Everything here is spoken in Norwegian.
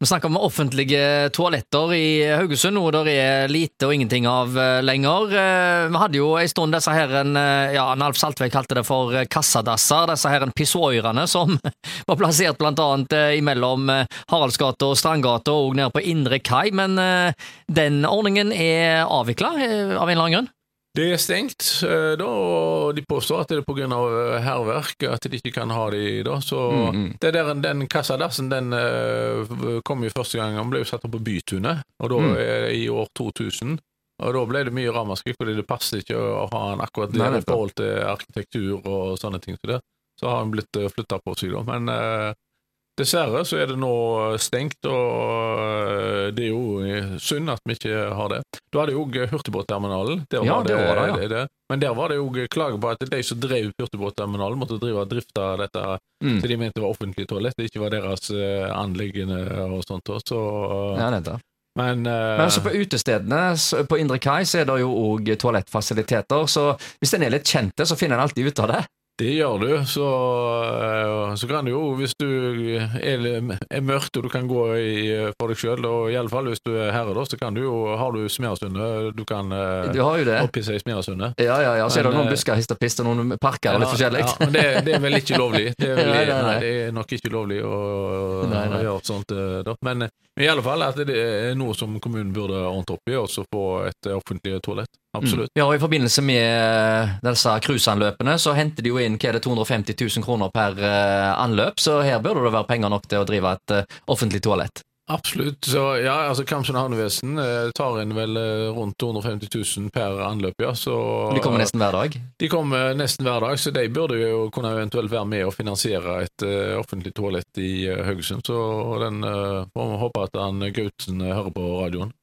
Vi snakker om offentlige toaletter i Haugesund, noe det er lite og ingenting av eh, lenger. Eh, vi hadde jo en stund disse her, eh, ja, Alf Saltveig kalte det for kassadasser, disse her pissoirene som var plassert blant annet imellom Haraldsgata og Strandgata og nede på Indre Kai, men den ordningen er avvikla av en eller annen grunn? Det er stengt, eh, da, og de påstår at det er pga. Eh, hærverk at de ikke kan ha de da. Så mm, mm. det der, den kassadassen den uh, kom jo første gang, han ble jo satt opp på Bytunet, og da mm. i år 2000. Og da ble det mye ramaskrik, fordi det passet ikke å ha han akkurat der i forhold til arkitektur og sånne ting. Så, det. så har han blitt flytta på seg, da. Men Dessverre så er det nå stengt, og eh, det er jo synd at vi ikke har det. Du hadde jo òg hurtigbåtterminalen. Ja, det, det, var det, ja. det, Men der var det jo klage på at de som drev hurtigbåtterminalen, måtte drive og drifte dette mm. så de mente det var offentlig toalett, det ikke var deres uh, anliggende og sånt. Så, ja, nettopp. Men, uh, Men altså på utestedene på Indre Kai så er det jo òg toalettfasiliteter, så hvis en er litt kjent, så finner en alltid ut av det. Det gjør du. Så, eh, så kan du jo, hvis du er, er mørkt og du kan gå i, for deg sjøl, og iallfall hvis du er herre, da, så kan du jo, har du Smeasundet. Du kan eh, du har jo det. opphisse i Smeasundet. Ja, ja, ja. Så er det noen eh, busker hist og pist og noen parker og litt forskjellig. Ja, men det, det, er vel ikke lovlig. Det er, vel, nei, nei, nei. det er nok ikke lovlig å, å gjøre sånt. Da. Men i alle fall at det er noe som kommunen burde ordne opp i, og så få et offentlig toalett. Absolutt. Mm. Ja, og I forbindelse med disse cruiseanløpene så henter de jo inn hva er det, 250 000 kroner per uh, anløp, så her burde det være penger nok til å drive et uh, offentlig toalett. Absolutt. Så ja, altså Kamsund havnevesen eh, tar inn vel eh, rundt 250 000 per anløp, ja. Så, de kommer nesten hver dag? De kommer nesten hver dag, så de burde jo kunne eventuelt være med og finansiere et eh, offentlig toalett i Haugesund. Så den får vi håpe at han Gauten hører på radioen.